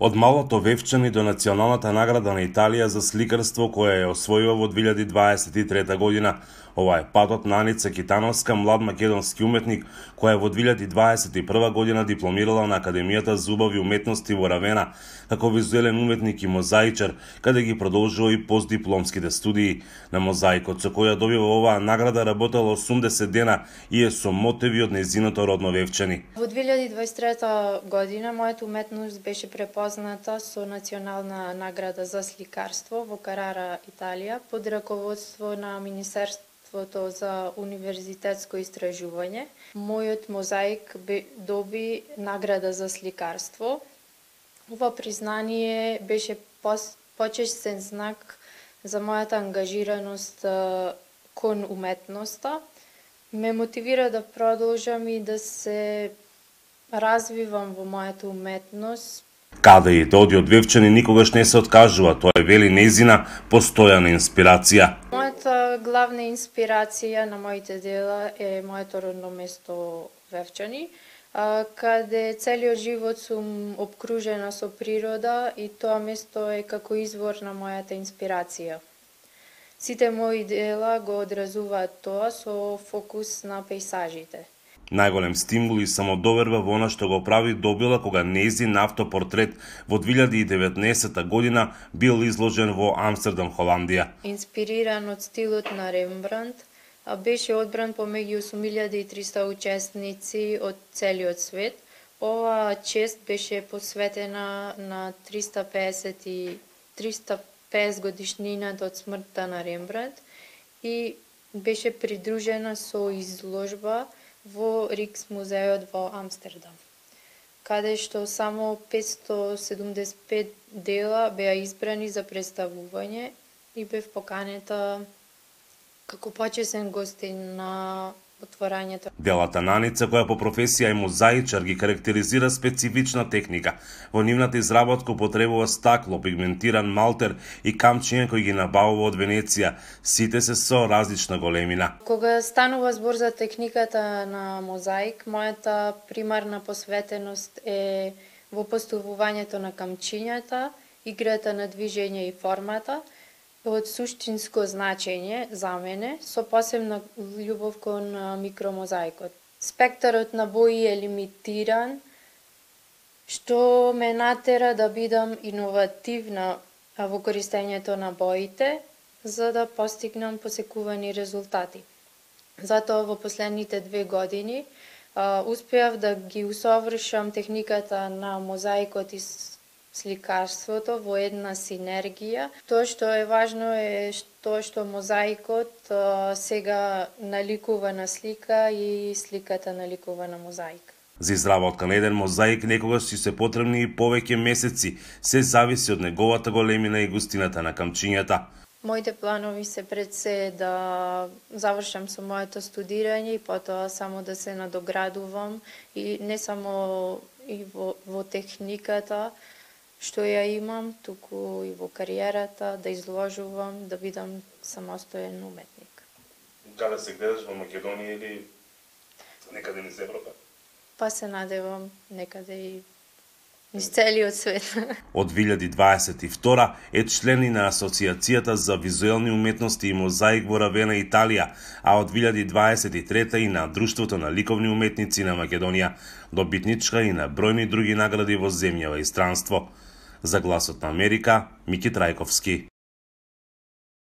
Од малото вевчани до националната награда на Италија за сликарство која ја освојува во 2023 година. Ова е патот на Аница Китановска, млад македонски уметник, која во 2021 година дипломирала на Академијата за убави уметности во Равена, како визуелен уметник и мозаичар, каде ги продолжува и постдипломските студии. На мозаикот со која добива оваа награда работела 80 дена и е со мотиви од незиното родно вевчани. Во 2023 година мојата уметност беше препозната со национална награда за сликарство во Карара, Италија, под раководство на Министерство Министерството за универзитетско истражување. Мојот мозаик доби награда за сликарство. Ова признание беше почестен знак за мојата ангажираност кон уметноста. Ме мотивира да продолжам и да се развивам во мојата уметност, Каде и да оди од Вевчани никогаш не се откажува, тоа е вели незина постојана инспирација. Мојата главна инспирација на моите дела е моето родно место Вевчани, каде целиот живот сум обкружена со природа и тоа место е како извор на мојата инспирација. Сите мои дела го одразуваат тоа со фокус на пейсажите. Најголем стимул и самодоверба во она што го прави добила кога нејзин автопортрет во 2019 година бил изложен во Амстердам, Холандија. Инспириран од стилот на Рембрандт, беше одбран помеѓу 8300 учесници од целиот свет. Ова чест беше посветена на 350 и 350 годишнината од смртта на Рембрандт и беше придружена со изложба во Рикс музеот во Амстердам, каде што само 575 дела беа избрани за представување и бев поканета како почесен гостин на отворањето. Делата Наница, која по професија е мозаичар, ги карактеризира специфична техника. Во нивната изработка употребува стакло, пигментиран малтер и камчиња кои ги набавува од Венеција. Сите се со различна големина. Кога станува збор за техниката на мозаик, мојата примарна посветеност е во поставувањето на камчињата, играта на движење и формата, од суштинско значење за мене, со посебна љубов кон микромозаикот. Спектарот на бои е лимитиран, што ме натера да бидам иновативна во користењето на боите, за да постигнам посекувани резултати. Затоа во последните две години успеав да ги усовршам техниката на мозаикот и сликарството во една синергија. Тоа што е важно е тоа што мозаикот сега наликува на слика и сликата наликува на мозаик. За изработка на еден мозаик некогаш си се потребни и повеќе месеци, се зависи од неговата големина и густината на камчињата. Моите планови се пред се да завршам со моето студирање и потоа само да се надоградувам и не само и во, во техниката, што ја имам, туку и во кариерата, да изложувам, да бидам самостоен уметник. Каде се гледаш во Македонија или некаде низ Европа? Па се надевам некаде и Из целиот свет. Од 2022 е член на Асоциацијата за визуелни уметности и мозаик во Равена, Италија, а од 2023 и на Друштвото на ликовни уметници на Македонија, добитничка и на бројни други награди во земјава и странство. За гласот на Америка, Мики Трајковски.